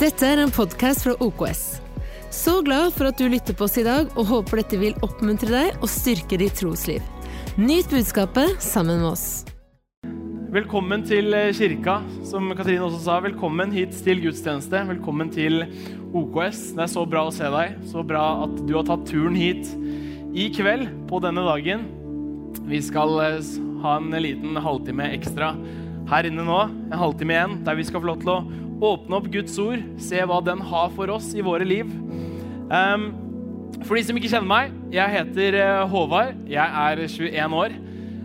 Dette er en podkast fra OKS. Så glad for at du lytter på oss i dag, og håper dette vil oppmuntre deg og styrke ditt trosliv. Nyt budskapet sammen med oss. Velkommen til eh, kirka, som Katrine også sa. Velkommen hit til gudstjeneste. Velkommen til OKS. Det er så bra å se deg. Så bra at du har tatt turen hit i kveld på denne dagen. Vi skal eh, ha en liten halvtime ekstra her inne nå. En halvtime igjen der vi skal få lov til å åpne opp Guds ord, se hva den har for oss i våre liv. Um, for de som ikke kjenner meg, jeg heter eh, Håvard. Jeg er 21 år.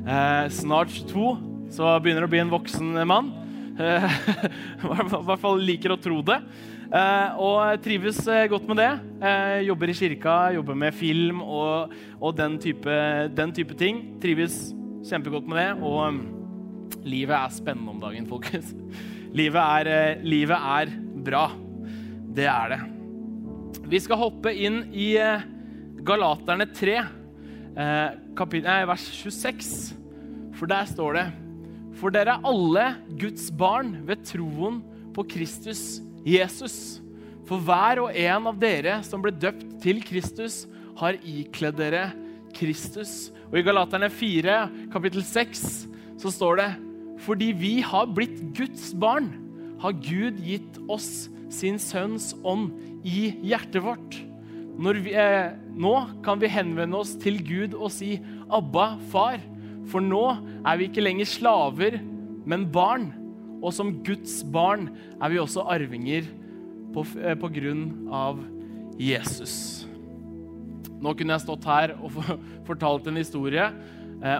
Uh, snart 22, så begynner å bli en voksen mann. Uh, I hvert fall liker å tro det. Uh, og trives godt med det. jobber i kirka, jobber med film og, og den, type, den, type, ting. Trives kjempegodt med det. Og um, livet er spennende om dagen, folkens. Livet er, eh, livet er bra. Det er det. Vi skal hoppe inn i eh, Galaterne 3, eh, vers 26. For der står det For dere er alle Guds barn ved troen på Kristus Jesus. For hver og en av dere som ble døpt til Kristus, har ikledd dere Kristus. Og i Galaterne 4, kapittel 6, så står det fordi vi har blitt Guds barn, har Gud gitt oss sin sønns ånd i hjertet vårt. Vi, eh, nå kan vi henvende oss til Gud og si 'Abba, far', for nå er vi ikke lenger slaver, men barn. Og som Guds barn er vi også arvinger på, eh, på grunn av Jesus. Nå kunne jeg stått her og fortalt en historie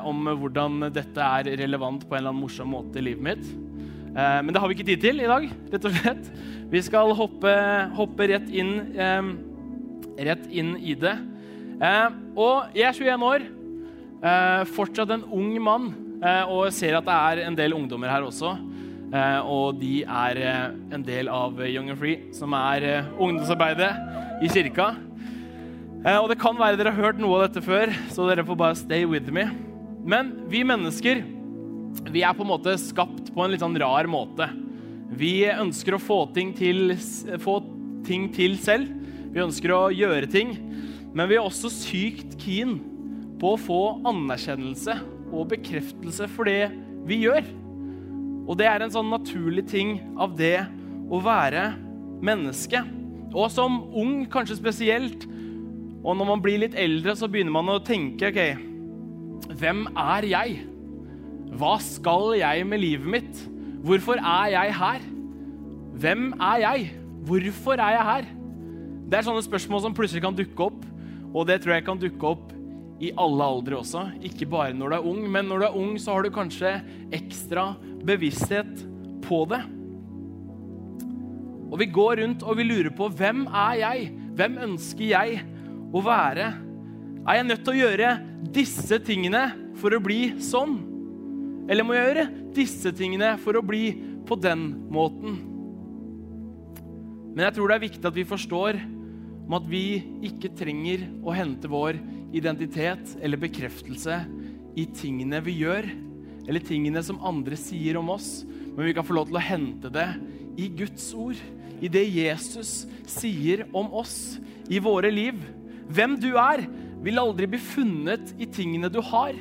om hvordan dette er relevant på en eller annen morsom måte i livet mitt. Eh, men det har vi ikke tid til i dag, rett og slett. Vi skal hoppe, hoppe rett, inn, eh, rett inn i det. Eh, og jeg er 21 år, eh, fortsatt en ung mann, eh, og ser at det er en del ungdommer her også. Eh, og de er en del av Young and Free, som er ungdomsarbeidet i kirka. Og det kan være dere har hørt noe av dette før, så dere får bare stay with me. Men vi mennesker vi er på en måte skapt på en litt sånn rar måte. Vi ønsker å få ting, til, få ting til selv. Vi ønsker å gjøre ting. Men vi er også sykt keen på å få anerkjennelse og bekreftelse for det vi gjør. Og det er en sånn naturlig ting av det å være menneske. Og som ung kanskje spesielt, og når man blir litt eldre, så begynner man å tenke OK, hvem er jeg? Hva skal jeg med livet mitt? Hvorfor er jeg her? Hvem er jeg? Hvorfor er jeg her? Det er sånne spørsmål som plutselig kan dukke opp, og det tror jeg kan dukke opp i alle aldre også. Ikke bare når du er ung, men når du er ung, så har du kanskje ekstra bevissthet på det. Og vi går rundt og vi lurer på hvem er jeg? Hvem ønsker jeg å være? Er jeg nødt til å gjøre disse tingene for å bli sånn? Eller må jeg gjøre disse tingene for å bli på den måten? Men jeg tror det er viktig at vi forstår om at vi ikke trenger å hente vår identitet eller bekreftelse i tingene vi gjør, eller tingene som andre sier om oss, men vi kan få lov til å hente det i Guds ord, i det Jesus sier om oss, i våre liv. Hvem du er, vil aldri bli funnet i tingene du har.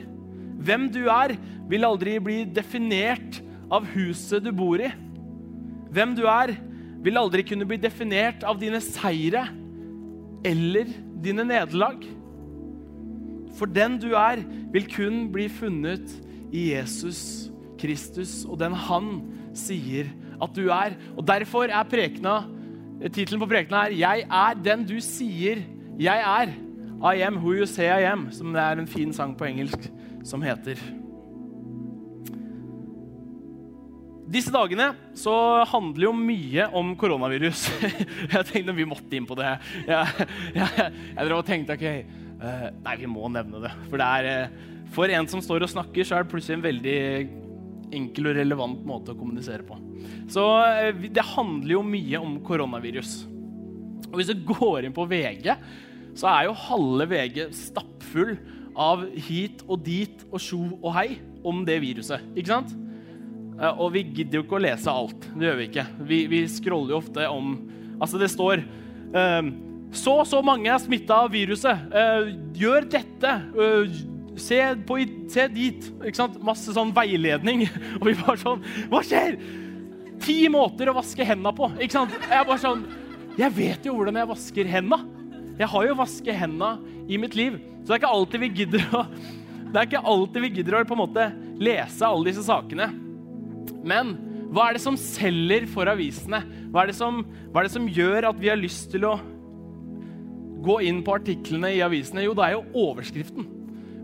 Hvem du er, vil aldri bli definert av huset du bor i. Hvem du er, vil aldri kunne bli definert av dine seire eller dine nederlag. For den du er, vil kun bli funnet i Jesus Kristus og den han sier at du er. Og Derfor er prekena, tittelen på prekena her 'Jeg er den du sier jeg er'. I am who you say I am, som det er en fin sang på engelsk som heter. Disse dagene så handler jo mye om koronavirus. Jeg tenkte vi måtte inn på det. Jeg, jeg, jeg tenkte ok, uh, nei, vi må nevne det. For det er, uh, for en som står og snakker, så er det plutselig en veldig enkel og relevant måte å kommunisere på. Så uh, det handler jo mye om koronavirus. Og hvis du går inn på VG, så er jo halve VG stappfull av hit og dit og sjo og hei om det viruset. Ikke sant? Og vi gidder jo ikke å lese alt. Det gjør vi ikke. Vi, vi scroller jo ofte om Altså, det står um, Så og så mange er smitta av viruset. Uh, gjør dette. Uh, se, på, se, dit. Ikke sant? Masse sånn veiledning. Og vi bare sånn Hva skjer? Ti måter å vaske hendene på. Ikke sant? Jeg bare sånn Jeg vet jo hvordan jeg vasker henda. Jeg har jo vasket henda i mitt liv. Så det er ikke alltid vi gidder å det er ikke alltid vi gidder å på en måte lese alle disse sakene. Men hva er det som selger for avisene? Hva er, som, hva er det som, gjør at vi har lyst til å gå inn på artiklene i avisene? Jo, det er jo overskriften.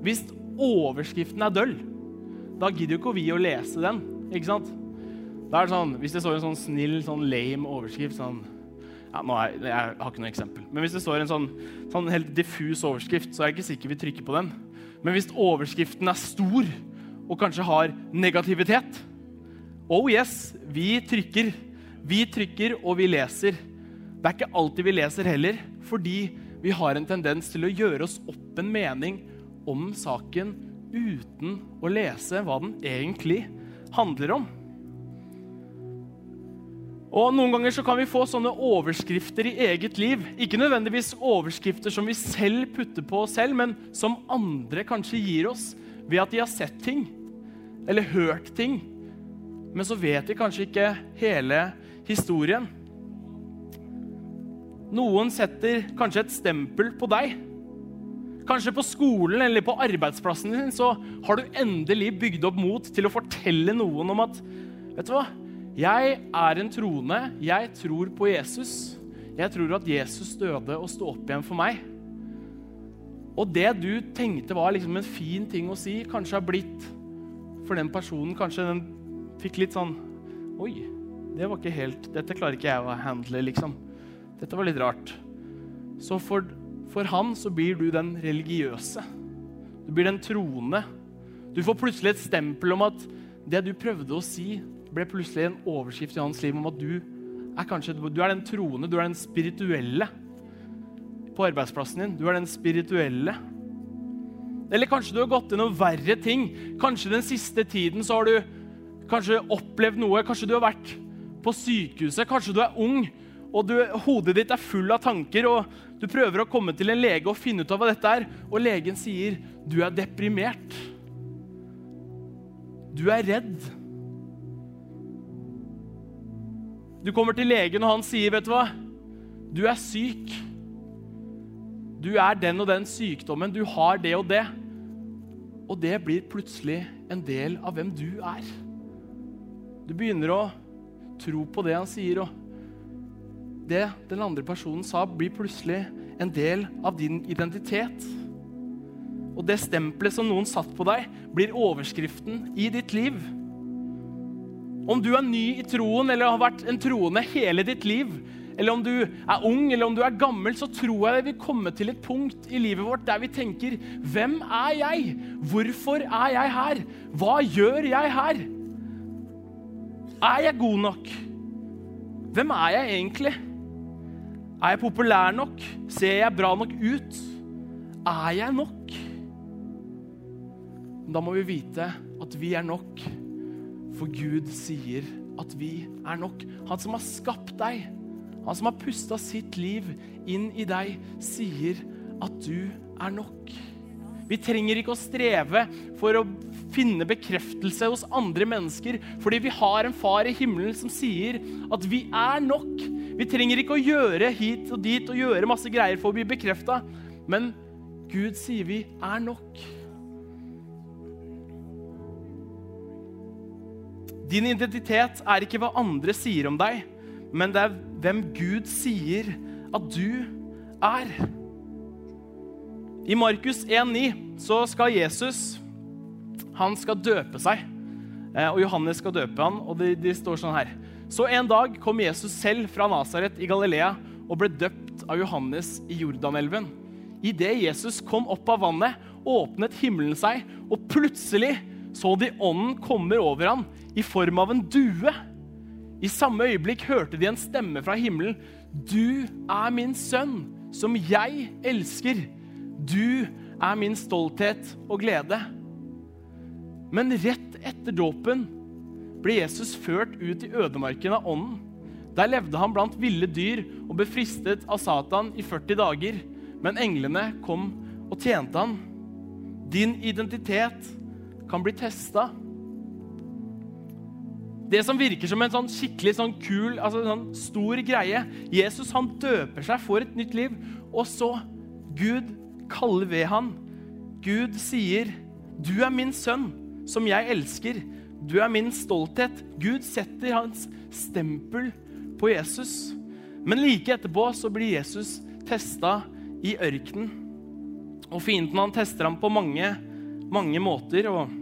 Hvis overskriften er døll, da gidder jo ikke vi å lese den. ikke sant? Da er det sånn, Hvis det står en sånn snill, sånn lame overskrift sånn, ja, er, Jeg har ikke noe eksempel. Men hvis det står en sånn, sånn helt diffus overskrift, så er jeg ikke sikker vi trykker på den. Men hvis overskriften er stor og kanskje har negativitet Oh yes, vi trykker. Vi trykker, og vi leser. Det er ikke alltid vi leser heller, fordi vi har en tendens til å gjøre oss opp en mening om saken uten å lese hva den egentlig handler om. Og Noen ganger så kan vi få sånne overskrifter i eget liv. Ikke nødvendigvis overskrifter som vi selv putter på oss selv, men som andre kanskje gir oss ved at de har sett ting eller hørt ting. Men så vet de kanskje ikke hele historien. Noen setter kanskje et stempel på deg. Kanskje på skolen eller på arbeidsplassen din så har du endelig bygd opp mot til å fortelle noen om at vet du hva, jeg er en troende. Jeg tror på Jesus. Jeg tror at Jesus døde og sto opp igjen for meg. Og det du tenkte var liksom en fin ting å si, kanskje har blitt for den personen Kanskje den fikk litt sånn Oi, det var ikke helt Dette klarer ikke jeg å handle, liksom. Dette var litt rart. Så for, for han så blir du den religiøse. Du blir den troende. Du får plutselig et stempel om at det du prøvde å si, ble plutselig en overskrift i hans liv om at du er kanskje du er den troende, du er den spirituelle på arbeidsplassen din. Du er den spirituelle. Eller kanskje du har gått til noen verre ting. Kanskje den siste tiden så har du kanskje opplevd noe. Kanskje du har vært på sykehuset. Kanskje du er ung og du, hodet ditt er full av tanker. og Du prøver å komme til en lege og finne ut av hva dette er, og legen sier du er deprimert. Du er redd. Du kommer til legen, og han sier, 'Vet du hva? Du er syk. Du er den og den sykdommen. Du har det og det.' Og det blir plutselig en del av hvem du er. Du begynner å tro på det han sier, og det den andre personen sa, blir plutselig en del av din identitet. Og det stempelet som noen satt på deg, blir overskriften i ditt liv. Om du er ny i troen eller har vært en troende hele ditt liv, eller om du er ung eller om du er gammel, så tror jeg det vil komme til et punkt i livet vårt der vi tenker Hvem er jeg? Hvorfor er jeg her? Hva gjør jeg her? Er jeg god nok? Hvem er jeg egentlig? Er jeg populær nok? Ser jeg bra nok ut? Er jeg nok? Da må vi vite at vi er nok for Gud sier at vi er nok. Han som har skapt deg, han som har pusta sitt liv inn i deg, sier at du er nok. Vi trenger ikke å streve for å finne bekreftelse hos andre mennesker, fordi vi har en far i himmelen som sier at vi er nok. Vi trenger ikke å gjøre hit og dit og gjøre masse greier for å bli bekrefta, men Gud sier vi er nok. Din identitet er ikke hva andre sier om deg, men det er hvem Gud sier at du er. I Markus 1,9 så skal Jesus han skal døpe seg. Eh, og Johannes skal døpe han, og det, de står sånn her. Så en dag kom Jesus selv fra Nasaret i Galilea og ble døpt av Johannes i Jordanelven. Idet Jesus kom opp av vannet, åpnet himmelen seg, og plutselig så de ånden kommer over ham i form av en due. I samme øyeblikk hørte de en stemme fra himmelen. Du er min sønn, som jeg elsker. Du er min stolthet og glede. Men rett etter dåpen ble Jesus ført ut i ødemarken av ånden. Der levde han blant ville dyr og ble fristet av Satan i 40 dager. Men englene kom og tjente han. Din identitet kan bli testa. Det som virker som en sånn skikkelig sånn kul, altså en sånn stor greie Jesus han døper seg for et nytt liv, og så Gud kaller ved han. Gud sier, 'Du er min sønn, som jeg elsker. Du er min stolthet.' Gud setter hans stempel på Jesus. Men like etterpå så blir Jesus testa i ørkenen. Og fienden han tester ham på mange, mange måter. Og...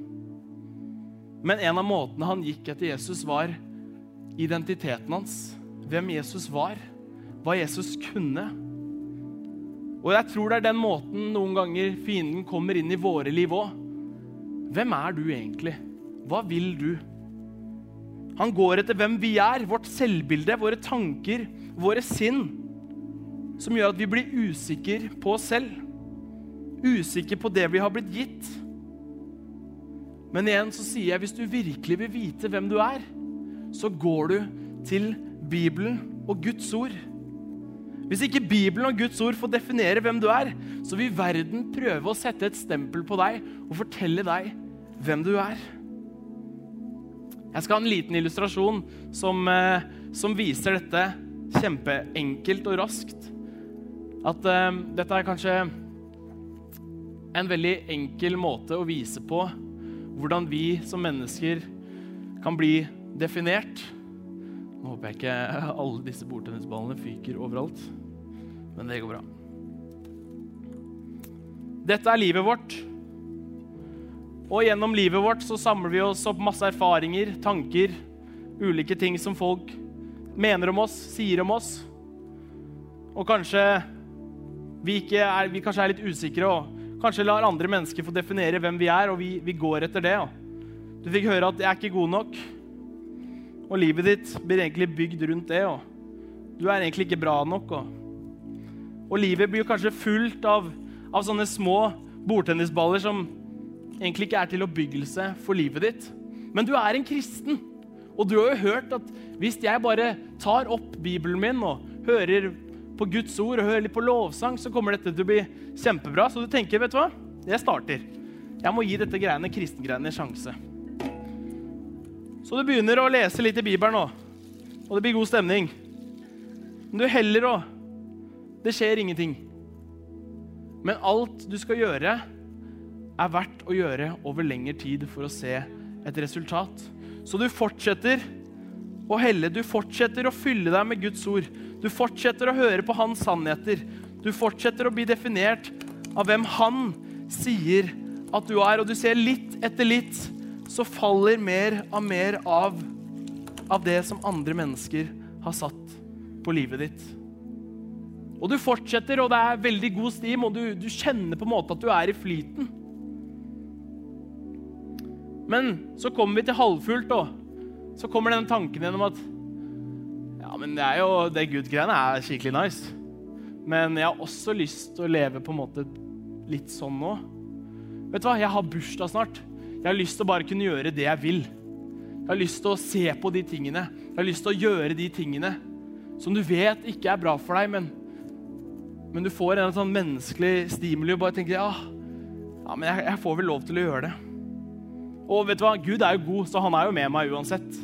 Men en av måtene han gikk etter Jesus, var identiteten hans. Hvem Jesus var. Hva Jesus kunne. Og jeg tror det er den måten noen ganger fienden kommer inn i våre liv òg. Hvem er du egentlig? Hva vil du? Han går etter hvem vi er, vårt selvbilde, våre tanker, våre sinn, som gjør at vi blir usikre på oss selv. Usikre på det vi har blitt gitt. Men igjen så sier jeg hvis du virkelig vil vite hvem du er, så går du til Bibelen og Guds ord. Hvis ikke Bibelen og Guds ord får definere hvem du er, så vil verden prøve å sette et stempel på deg og fortelle deg hvem du er. Jeg skal ha en liten illustrasjon som, eh, som viser dette kjempeenkelt og raskt. At uh, dette er kanskje en veldig enkel måte å vise på hvordan vi som mennesker kan bli definert. Nå håper jeg ikke alle disse bordtennisballene fyker overalt, men det går bra. Dette er livet vårt. Og gjennom livet vårt så samler vi oss opp masse erfaringer, tanker, ulike ting som folk mener om oss, sier om oss. Og kanskje vi, er, vi kanskje er litt usikre og kanskje lar andre mennesker få definere hvem vi er, og vi, vi går etter det. Du fikk høre at 'jeg er ikke god nok', og livet ditt blir egentlig bygd rundt det. Og du er egentlig ikke bra nok. Og, og livet blir kanskje fullt av, av sånne små bordtennisballer som egentlig ikke er til oppbyggelse for livet ditt. Men du er en kristen, og du har jo hørt at hvis jeg bare tar opp Bibelen min og hører på Guds ord og hører litt på lovsang, så kommer dette til å bli kjempebra. Så du tenker, vet du hva? Jeg starter. Jeg må gi dette greiene, kristengreiene en sjanse. Så du begynner å lese litt i Bibelen nå, og det blir god stemning. Men du heller òg. Det skjer ingenting. Men alt du skal gjøre, er verdt å gjøre over lengre tid for å se et resultat. Så du fortsetter å helle, du fortsetter å fylle deg med Guds ord. Du fortsetter å høre på hans sannheter. Du fortsetter å bli definert av hvem han sier at du er. Og du ser litt etter litt så faller mer og mer av, av det som andre mennesker har satt på livet ditt. Og du fortsetter, og det er veldig god stim, og du, du kjenner på en måte at du er i flyten. Men så kommer vi til halvfullt, og så kommer den tanken gjennom at men det er jo, det Gud-greiene er skikkelig nice. Men jeg har også lyst til å leve på en måte litt sånn nå. Vet du hva, Jeg har bursdag snart. Jeg har lyst til å bare kunne gjøre det jeg vil. Jeg har lyst til å se på de tingene. Jeg har lyst til å gjøre de tingene som du vet ikke er bra for deg, men, men du får en sånn menneskelig stimuli og bare tenker ja, ja men jeg, jeg får vel lov til å gjøre det. Og vet du hva? Gud er jo god, så han er jo med meg uansett.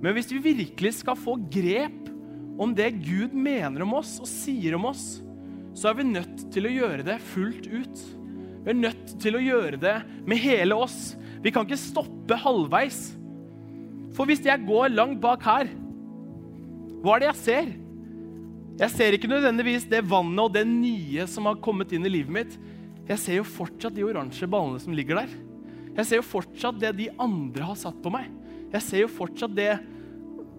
Men hvis vi virkelig skal få grep om det Gud mener om oss og sier om oss, så er vi nødt til å gjøre det fullt ut. Vi er nødt til å gjøre det med hele oss. Vi kan ikke stoppe halvveis. For hvis jeg går langt bak her, hva er det jeg ser? Jeg ser ikke nødvendigvis det vannet og det nye som har kommet inn i livet mitt. Jeg ser jo fortsatt de oransje ballene som ligger der. Jeg ser jo fortsatt det de andre har satt på meg. Jeg ser jo fortsatt det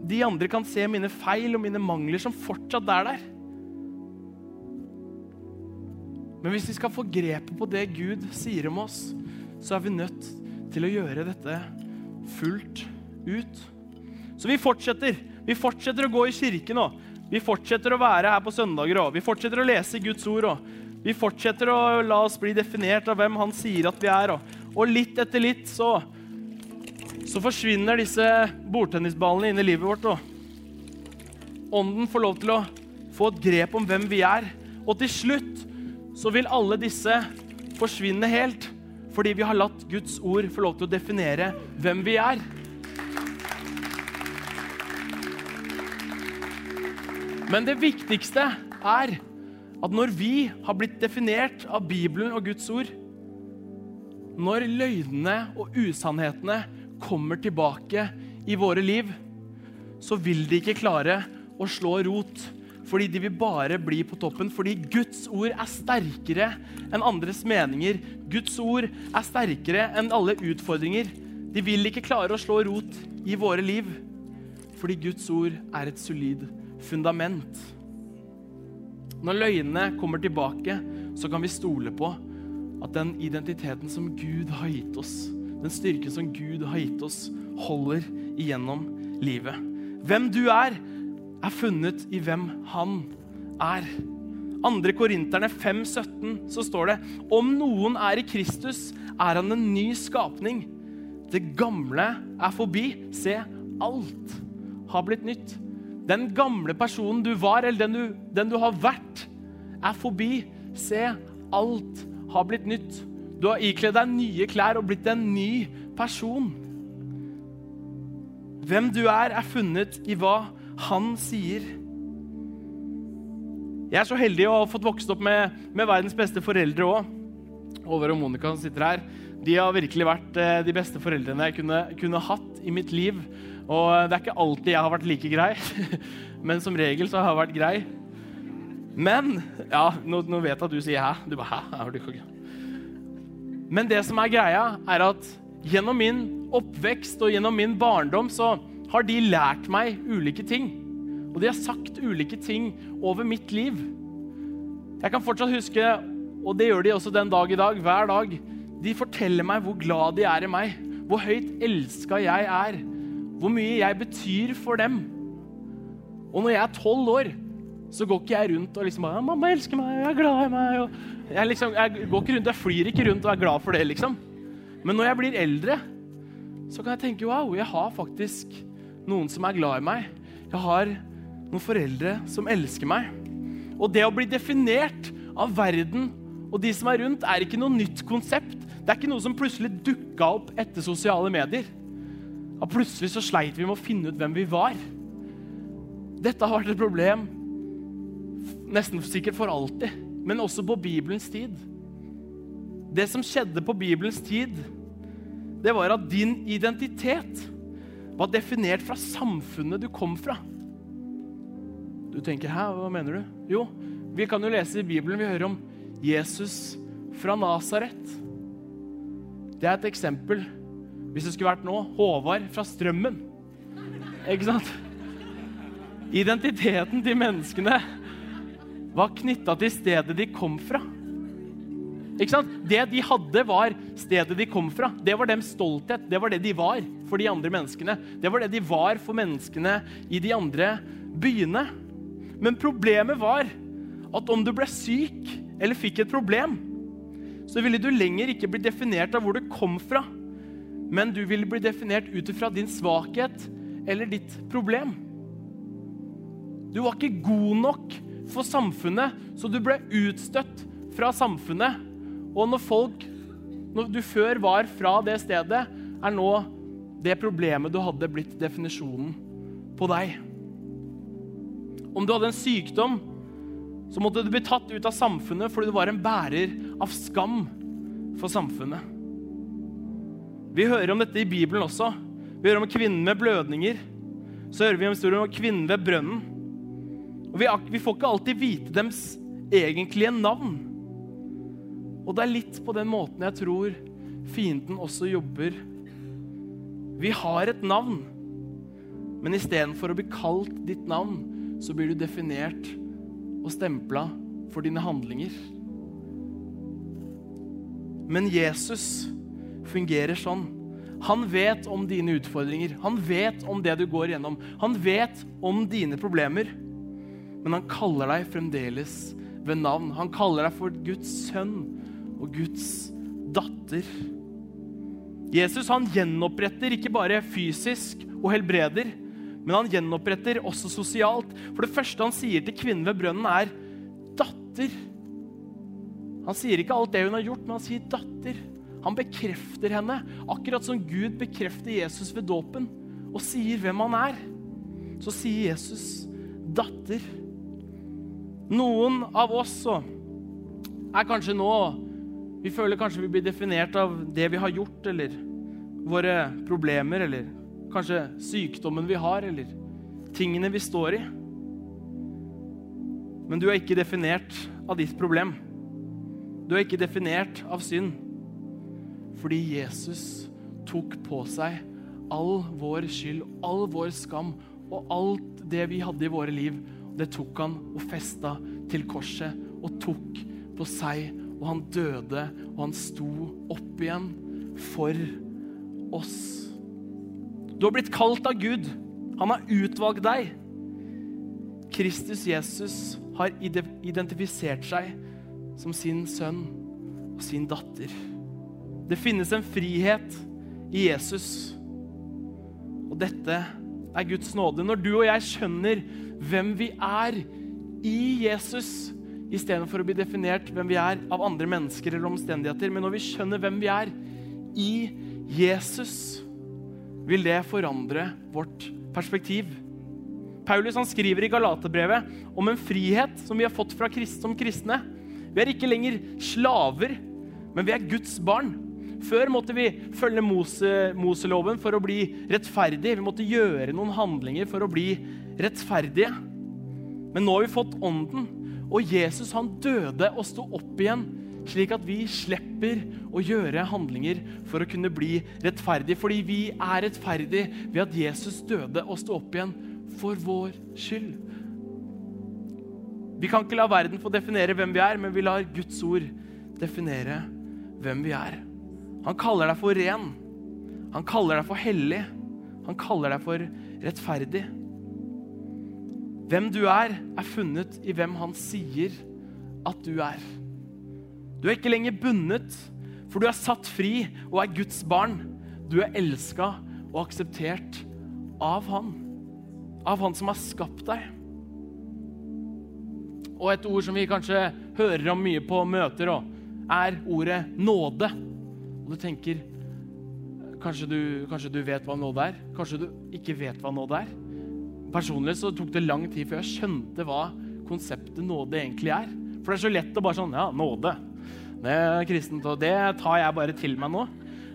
de andre kan se mine feil og mine mangler som fortsatt er der. Men hvis vi skal få grepet på det Gud sier om oss, så er vi nødt til å gjøre dette fullt ut. Så vi fortsetter. Vi fortsetter å gå i kirken òg. Vi fortsetter å være her på søndager òg. Vi fortsetter å lese Guds ord òg. Vi fortsetter å la oss bli definert av hvem Han sier at vi er. Og litt etter litt så, så forsvinner disse bordtennisballene inn i livet vårt. Og, Ånden får lov til å få et grep om hvem vi er. Og til slutt så vil alle disse forsvinne helt fordi vi har latt Guds ord få lov til å definere hvem vi er. Men det viktigste er at når vi har blitt definert av Bibelen og Guds ord, når løgnene og usannhetene kommer tilbake i våre liv, så vil de ikke klare å slå rot. Fordi de vil bare bli på toppen. Fordi Guds ord er sterkere enn andres meninger. Guds ord er sterkere enn alle utfordringer. De vil ikke klare å slå rot i våre liv. Fordi Guds ord er et solid fundament. Når løgnene kommer tilbake, så kan vi stole på at den identiteten som Gud har gitt oss, den styrken som Gud har gitt oss, holder igjennom livet. Hvem du er, er funnet i hvem han er. 2. Korinterne 5,17 så står det om noen er i Kristus, er han en ny skapning. Det gamle er forbi. Se, alt har blitt nytt. Den gamle personen du var, eller den du, den du har vært, er forbi. Se, alt har blitt nytt. Du har ikledd deg nye klær og blitt en ny person. Hvem du er, er funnet i hva han sier. Jeg er så heldig å ha fått vokst opp med, med verdens beste foreldre òg. Over og Monica sitter her. De har virkelig vært eh, de beste foreldrene jeg kunne, kunne, hatt i mitt liv. Og det er ikke alltid jeg har vært like grei, men som regel så har jeg vært grei. Men Ja, nå, nå vet jeg at du sier 'hæ'. Du bare 'hæ'? Men det som er greia, er at gjennom min oppvekst og gjennom min barndom så har de lært meg ulike ting. Og de har sagt ulike ting over mitt liv. Jeg kan fortsatt huske, og det gjør de også den dag i dag, hver dag, de forteller meg hvor glad de er i meg, hvor høyt elska jeg er, hvor mye jeg betyr for dem. Og når jeg er tolv år, så går ikke jeg rundt og liksom bare, 'Mamma elsker meg, og jeg er glad i meg.' Jeg, liksom, jeg, går ikke rundt, jeg flyr ikke rundt og er glad for det, liksom. Men når jeg blir eldre, så kan jeg tenke wow, jeg har faktisk noen som er glad i meg. Jeg har noen foreldre som elsker meg. Og det å bli definert av verden og de som er rundt, er ikke noe nytt konsept. Det er ikke noe som plutselig dukka opp etter sosiale medier. Og plutselig så sleit vi med å finne ut hvem vi var. Dette har vært et problem nesten sikkert for alltid, men også på Bibelens tid. Det som skjedde på Bibelens tid, det var at din identitet var definert fra samfunnet du kom fra. Du tenker 'hæ, hva mener du?' Jo, vi kan jo lese i Bibelen, vi hører om Jesus fra Nasaret. Det er et eksempel. Hvis det skulle vært nå Håvard fra Strømmen. Ikke sant? Identiteten til menneskene var knytta til stedet de kom fra. Ikke sant? Det de hadde, var stedet de kom fra. Det var deres stolthet. Det var det de var for de andre menneskene. Det var det de var for menneskene i de andre byene. Men problemet var at om du ble syk eller fikk et problem, så ville du lenger ikke bli definert av hvor du kom fra, men du ville bli definert ut ifra din svakhet eller ditt problem. Du var ikke god nok for samfunnet, så du ble utstøtt fra samfunnet. Og når folk når du før var fra det stedet, er nå det problemet du hadde, blitt definisjonen på deg. Om du hadde en sykdom, så måtte du bli tatt ut av samfunnet fordi du var en bærer av skam for samfunnet. Vi hører om dette i Bibelen også. Vi hører om kvinnen med blødninger. Så hører vi om historien om kvinnen ved brønnen. Og vi, vi får ikke alltid vite dems egentlige navn. Og det er litt på den måten jeg tror fienden også jobber. Vi har et navn, men istedenfor å bli kalt ditt navn, så blir du definert og stempla for dine handlinger. Men Jesus fungerer sånn. Han vet om dine utfordringer. Han vet om det du går gjennom. Han vet om dine problemer. Men han kaller deg fremdeles ved navn. Han kaller deg for Guds sønn og Guds datter. Jesus han gjenoppretter ikke bare fysisk og helbreder, Men han gjenoppretter også sosialt. For det første han sier til kvinnen ved brønnen, er 'datter'. Han sier ikke alt det hun har gjort, men han sier 'datter'. Han bekrefter henne, akkurat som Gud bekrefter Jesus ved dåpen og sier hvem han er. Så sier Jesus 'datter'. Noen av oss er kanskje nå Vi føler kanskje vi blir definert av det vi har gjort, eller våre problemer, eller kanskje sykdommen vi har, eller tingene vi står i. Men du er ikke definert av ditt problem. Du er ikke definert av synd. Fordi Jesus tok på seg all vår skyld, all vår skam og alt det vi hadde i våre liv. Det tok han og festa til korset og tok på seg. Og han døde, og han sto opp igjen for oss. Du har blitt kalt av Gud. Han har utvalgt deg. Kristus Jesus har identifisert seg som sin sønn og sin datter. Det finnes en frihet i Jesus. Og dette er Guds nåde. Når du og jeg skjønner hvem vi er i Jesus, istedenfor å bli definert hvem vi er av andre mennesker eller omstendigheter, men når vi skjønner hvem vi er i Jesus, vil det forandre vårt perspektiv. Paulus han skriver i Galaterbrevet om en frihet som vi har fått fra krist, som kristne. Vi er ikke lenger slaver, men vi er Guds barn. Før måtte vi følge Mose, Moseloven for å bli rettferdig. Vi måtte gjøre noen handlinger for å bli rettferdige. Men nå har vi fått Ånden, og Jesus han døde og sto opp igjen, slik at vi slipper å gjøre handlinger for å kunne bli rettferdige. Fordi vi er rettferdige ved at Jesus døde og sto opp igjen for vår skyld. Vi kan ikke la verden få definere hvem vi er, men vi lar Guds ord definere hvem vi er. Han kaller deg for ren. Han kaller deg for hellig. Han kaller deg for rettferdig. Hvem du er, er funnet i hvem han sier at du er. Du er ikke lenger bundet, for du er satt fri og er Guds barn. Du er elska og akseptert av han. Av han som har skapt deg. Og et ord som vi kanskje hører om mye på møter, er ordet nåde. Og du tenker kanskje du, kanskje du vet hva nåde er? Kanskje du ikke vet hva nåde er? Personlig så tok det lang tid før jeg skjønte hva konseptet nåde egentlig er. For det er så lett å bare sånn Ja, nåde. Det er kristent, og det tar jeg bare til meg nå.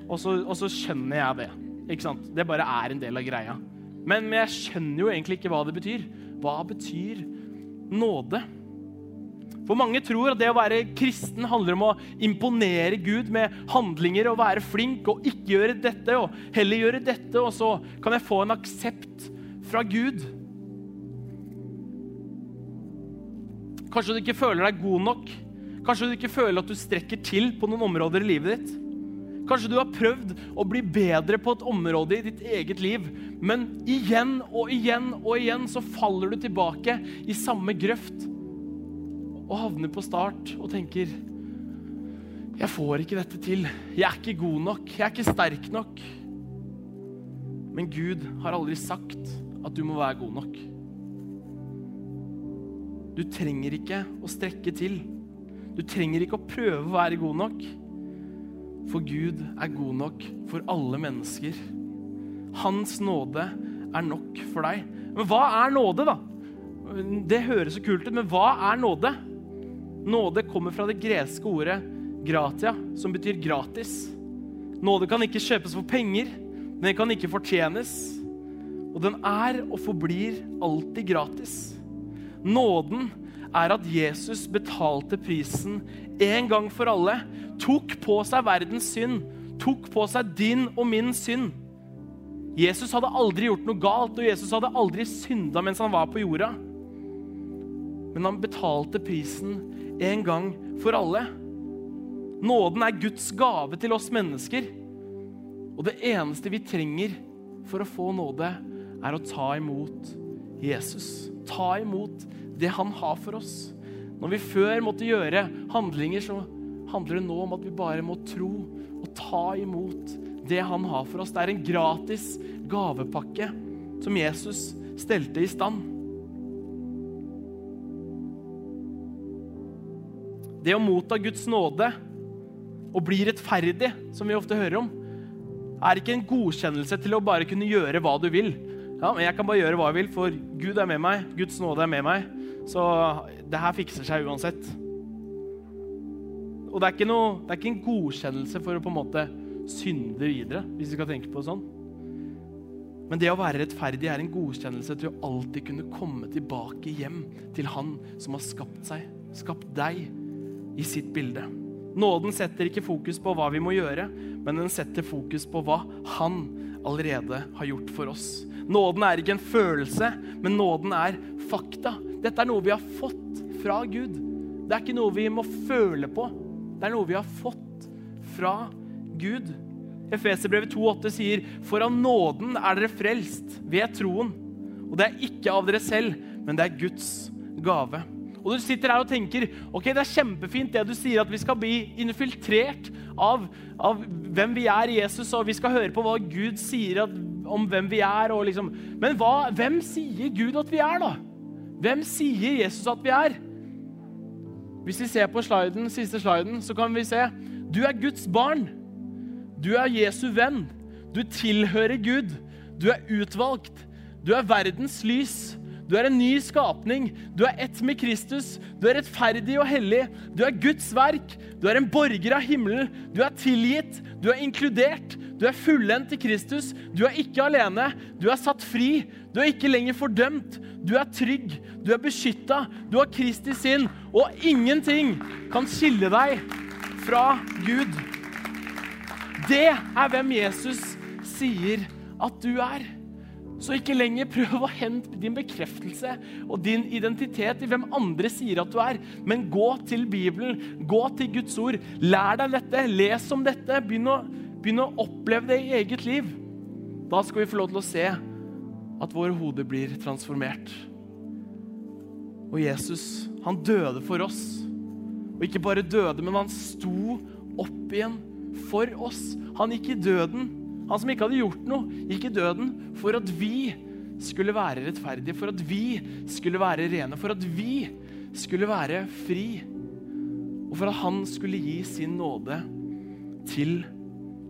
Og så, og så skjønner jeg det. Ikke sant? Det bare er en del av greia. Men, men jeg skjønner jo egentlig ikke hva det betyr. Hva betyr nåde? For mange tror at det å være kristen handler om å imponere Gud med handlinger og være flink og ikke gjøre dette og heller gjøre dette, og så kan jeg få en aksept fra Gud. Kanskje du ikke føler deg god nok. Kanskje du ikke føler at du strekker til på noen områder i livet ditt. Kanskje du har prøvd å bli bedre på et område i ditt eget liv, men igjen og igjen og igjen så faller du tilbake i samme grøft og havner på start og tenker Jeg får ikke dette til. Jeg er ikke god nok. Jeg er ikke sterk nok. Men Gud har aldri sagt at du må være god nok. Du trenger ikke å strekke til. Du trenger ikke å prøve å være god nok. For Gud er god nok for alle mennesker. Hans nåde er nok for deg. Men hva er nåde, da? Det høres så kult ut, men hva er nåde? Nåde kommer fra det greske ordet gratia, som betyr gratis. Nåde kan ikke kjøpes for penger, den kan ikke fortjenes. Og den er og forblir alltid gratis. Nåden er at Jesus betalte prisen en gang for alle. Tok på seg verdens synd, tok på seg din og min synd. Jesus hadde aldri gjort noe galt, og Jesus hadde aldri synda mens han var på jorda. Men han betalte prisen en gang for alle. Nåden er Guds gave til oss mennesker. Og det eneste vi trenger for å få nåde, er å ta imot Jesus. Ta imot det han har for oss. Når vi før måtte gjøre handlinger, så handler det nå om at vi bare må tro og ta imot det han har for oss. Det er en gratis gavepakke som Jesus stelte i stand. Det å motta Guds nåde og bli rettferdig, som vi ofte hører om, er ikke en godkjennelse til å bare kunne gjøre hva du vil. Ja, men Jeg kan bare gjøre hva jeg vil, for Gud er med meg, Guds nåde er med meg. Så det her fikser seg uansett. Og det er noe, det er ikke en godkjennelse for å på en måte synde videre, hvis vi skal tenke på det sånn. Men det å være rettferdig er en godkjennelse til å alltid kunne komme tilbake hjem til Han som har skapt seg, skapt deg, i sitt bilde. Nåden setter ikke fokus på hva vi må gjøre, men den setter fokus på hva Han allerede har gjort for oss. Nåden er ikke en følelse, men nåden er fakta. Dette er noe vi har fått fra Gud. Det er ikke noe vi må føle på. Det er noe vi har fått fra Gud. Efeserbrevet 2,8 sier, For av nåden er dere frelst ved troen. Og det er ikke av dere selv, men det er Guds gave. Og du sitter her og tenker ok, det er kjempefint det du sier, at vi skal bli infiltrert av, av hvem vi er i Jesus, og vi skal høre på hva Gud sier at, om hvem vi er. Liksom. Men hva, hvem sier Gud at vi er, da? Hvem sier Jesus at vi er? Hvis vi ser på sliden, siste sliden, så kan vi se du er Guds barn. Du er Jesu venn. Du tilhører Gud. Du er utvalgt. Du er verdens lys. Du er en ny skapning. Du er ett med Kristus. Du er rettferdig og hellig. Du er Guds verk. Du er en borger av himmelen. Du er tilgitt. Du er inkludert. Du er fullendt i Kristus. Du er ikke alene. Du er satt fri. Du er ikke lenger fordømt. Du er trygg. Du er beskytta. Du har Kristi sinn. Og ingenting kan skille deg fra Gud. Det er hvem Jesus sier at du er. Så ikke lenger prøv å hente din bekreftelse og din identitet i hvem andre sier at du er, men gå til Bibelen, gå til Guds ord. Lær deg dette, les om dette, begynn å, begynn å oppleve det i eget liv. Da skal vi få lov til å se at våre hoder blir transformert. Og Jesus, han døde for oss. Og ikke bare døde, men han sto opp igjen for oss. Han gikk i døden. Han som ikke hadde gjort noe, gikk i døden for at vi skulle være rettferdige, for at vi skulle være rene, for at vi skulle være fri. Og for at han skulle gi sin nåde til